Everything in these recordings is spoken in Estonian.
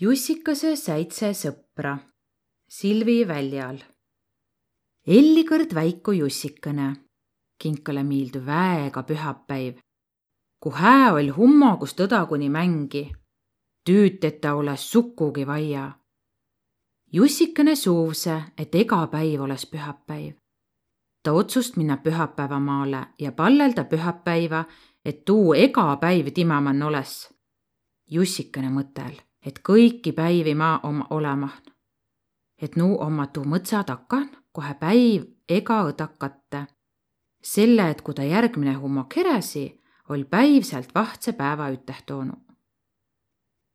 Jussikese seitse sõpra Silvi väljal. Elli kõrd väiku Jussikene, kinkale miildu väega pühapäiv. Ku hää oll' hummogust õdaguni mängi, tüüd eta olõs sukugi vaia. Jussikene suuvse, et ega päiv olõs pühapäiv. Ta otsust minna pühapäevamaale ja pallelda pühapäiva, et tuu ega päiv timä man olõs. Jussikene mõtel et kõiki päivi ma oma olema. et nu oma tuu mõtsa takan, kohe päiv ega õdak katte. selle, et kui ta järgmine hummo keresi, oll päiv sealt vahtse päeva üteh toonu.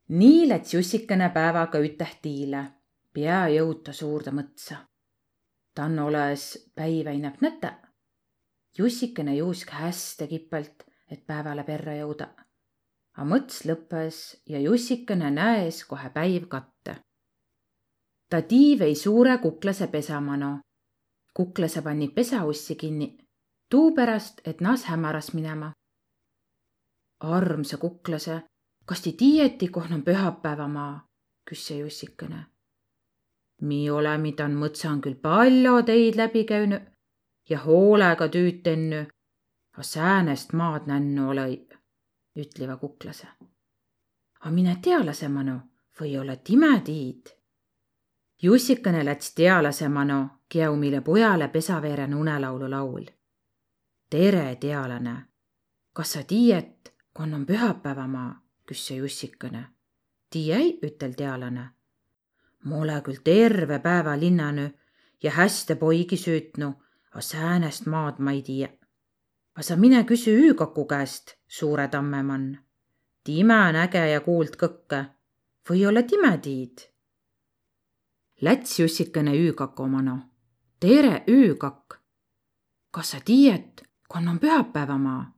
nii läts Jussikene päevaga üteh tiile, pea jõuta suurde mõtsa. Tann olõs päiv einab näte. Jussikene juusk häste kipelt, et päevale perre jõuda a mõts lõppes ja Jussikene näes kohe päiv katte. ta tii vei suure kuklase pesamano. kuklase panni pesaussi kinni, tuupärast, et nas hämaras minema. armsa kuklase, kas ti tiieti, koh on pühapäevamaa? küsse Jussikene. mi olemi tan mõtsan küll palju teid läbi käünü ja hoolega tüüd tennü, a säänest maad nännu olõ ütleva kuklase. A mine tealase mano või ole time tiid. Jussikene läts tealase mano, Kiaumile pojale pesaveerene unelaulu laul. tere, tealane. kas sa tiiet, kon on pühapäevamaa, küsse Jussikene. tiiei, ütel tealane. ma ole küll terve päeva linnanü ja häste poigi süütnu, a säänest maad ma ei tiiä a sa mine küsi Üükaku käest, suure tammemann. time näge ja kuuld kõkke või ole time tiid? Läts Jussikene Üükaku omano. tere, Üükak. kas sa tiiet, kon on pühapäevamaa?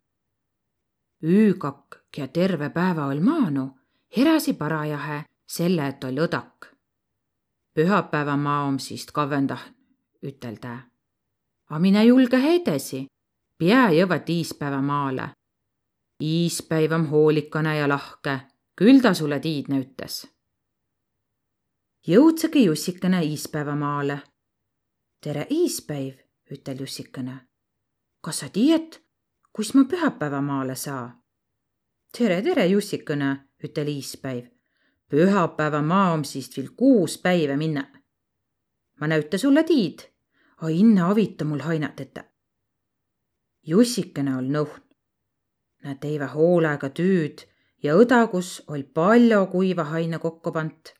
Üükak, kia terve päeva oll maanu, heräsi parajahe selle, et oll õdak. pühapäevamaa om siist kavendah, ütel tä. A mine julge edesi pea jõvat iispäeva maale. Iispäiv om hoolikane ja lahke, küll ta sulle tiid näütas. jõudsegi Jussikene iispäeva maale. tere, iispäiv, ütel Jussikene. kas sa tiiet, kus ma pühapäeva maale saa? tere, tere, Jussikene, ütel iispäiv. pühapäeva maa om siist viil kuus päiva minna. ma näüta sulle tiid, a inne avita mul hainateta Jussikene oll' nõhn. Nä teivä hoolega tüüd ja õdagus oll' pall'o kuiva haina kokko pant.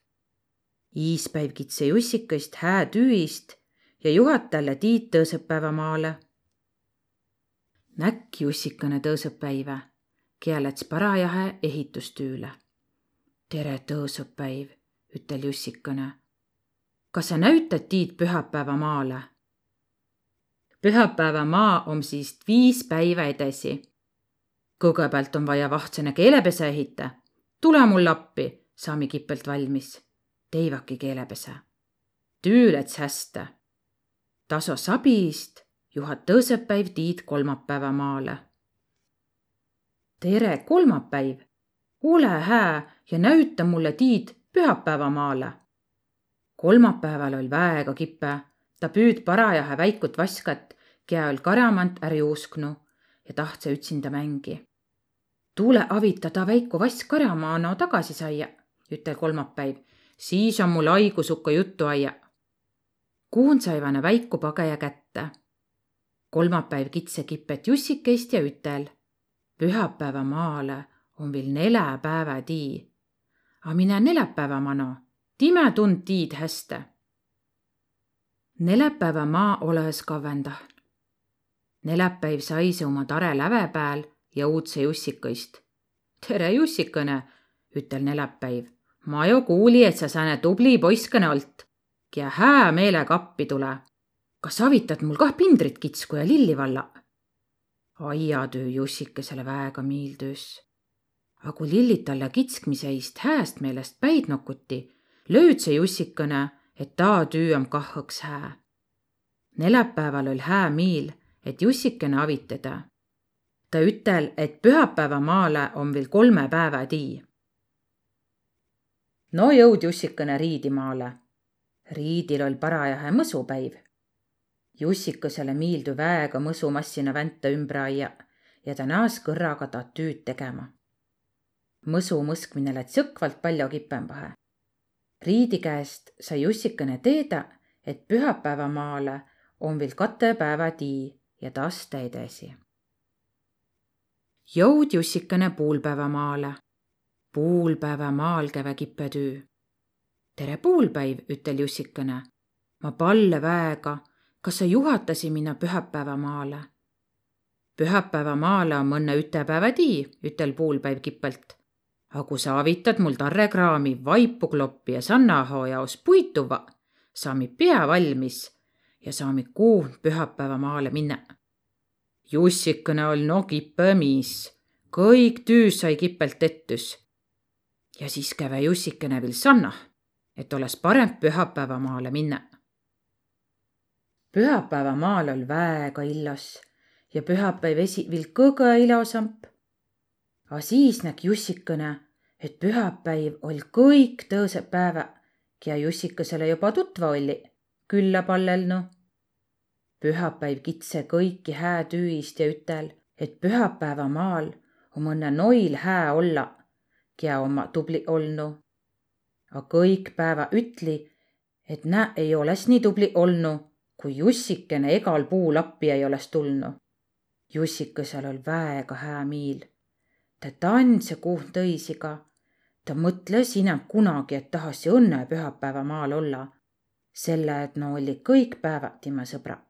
Iispäiv kitse Jussikõist hää tüüist ja juhat talle tiid tõõsõpäevamaale. Näkk Jussikene tõõsõpäivä, kiä läts parajahe ehitustüüle. tere, tõõsõpäiv, ütel Jussikene. kas sa näütad tiid pühapäevamaale? pühapäevamaa om siist viis päiva edasi. kõgõpäält on vaja vahtsõne keelepese ehitä. tule mul appi, saami kipelt valmis. teivaki keelepese. tüü läts häste. taso sabist, juhat tõõsõpäiv tiid kolmapäeva maale. tere, kolmapäiv. ole hää ja näüta mulle tiid pühapäevamaale. kolmapäeval oll väega kipe ta püüd parajahe väikut vaskat, kiä oll karjamant är juusknu ja tahtsõ ütsinda mängi. tuule avita ta väiku vass karjamaano tagasi saia, ütel kolmapäiv, siis on mul haigusukka juttu aia. kuun saivane väiku pageja kätte. kolmapäiv kitse kipet Jussikeist ja ütel. pühapäeva maale on viil neläpäeva tii. A mine neljapäeva mano, time tund tiid häste Neläpäevä maa olõs kavvõndah. Neläpäiv saise uma tare läve pääl ja uudse Jussikõist. tere, Jussikõne, ütel neläpäiv. ma jo kuuli, et sa sääne tubli poiskõne olt, kia hää meelega appi tule. kas avitad mul kah pindrit kitsku ja lilli valla? aiatöö Jussikesele väega miildüs. A kui lillit talle kitskmise eest hääst meelest päid nokuti, lööd see Jussikõne et taa tüü om kah õks hää. Neläpäeval oll hää miil, et Jussikene avit teda. ta ütel, et pühapäeva maale om viil kolme päeva tii. no jõud Jussikene Riidimaale. Riidil oll parajahe mõsupäiv. Jussikõsele miildu väega mõsumassina vänta ümbre aia ja ta naas kõrraga ta tüüd tegema. mõsu mõskmine läts jõkvalt palju kipõmbahe. Riidi käest sai Jussikene teedä, et pühapäevamaale on viil kate päeva tii ja tasta edesi. jõud Jussikene puulpäevamaale. puulpäevamaal käve kipe tüü. tere puulpäiv, ütel Jussikene. ma palle väega, kas sa juhatasi minna pühapäevamaale? pühapäevamaale on mõnne ütepäeva tii, ütel puulpäiv kipõlt. A ku sa avitad mul tarrekraami vaipu kloppi ja sannahoo jaos puituva, saami pea valmis ja saami kuuh pühapäevamaale minna. Jussikene oll no kipõ miis, kõik tüü sai kipelt tettüs. ja siis käve Jussikene viil sannah, et olõs parõmb pühapäevamaale minna. pühapäevamaal oll väega illos ja pühapäiv esi viil kõgõ ilosamp. A siis näg Jussikõne, et pühapäiv oll kõik tõõsõq päeväq, kiä Jussikõsõle joba tutva olliq, küllä pallelnu. pühapäiv kitse kõiki hää tüüist ja ütel, et pühapäevamaal om õnnõ noil hää ollaq, kiä ommaq tubliq olnu. A kõik päeväq ütli, et nääq ei olõs nii tubliq olnu, kui Jussikene egal puul appi ei olõs tulnu Jussikõsel oll väega hää miil. Ta tandsõ kuuh tõisiga. ta mõtlõs inämb kunagi, et tahasi õnne pühapäevamaal olla, selle et no olli kõik päeväq timä sõbraq.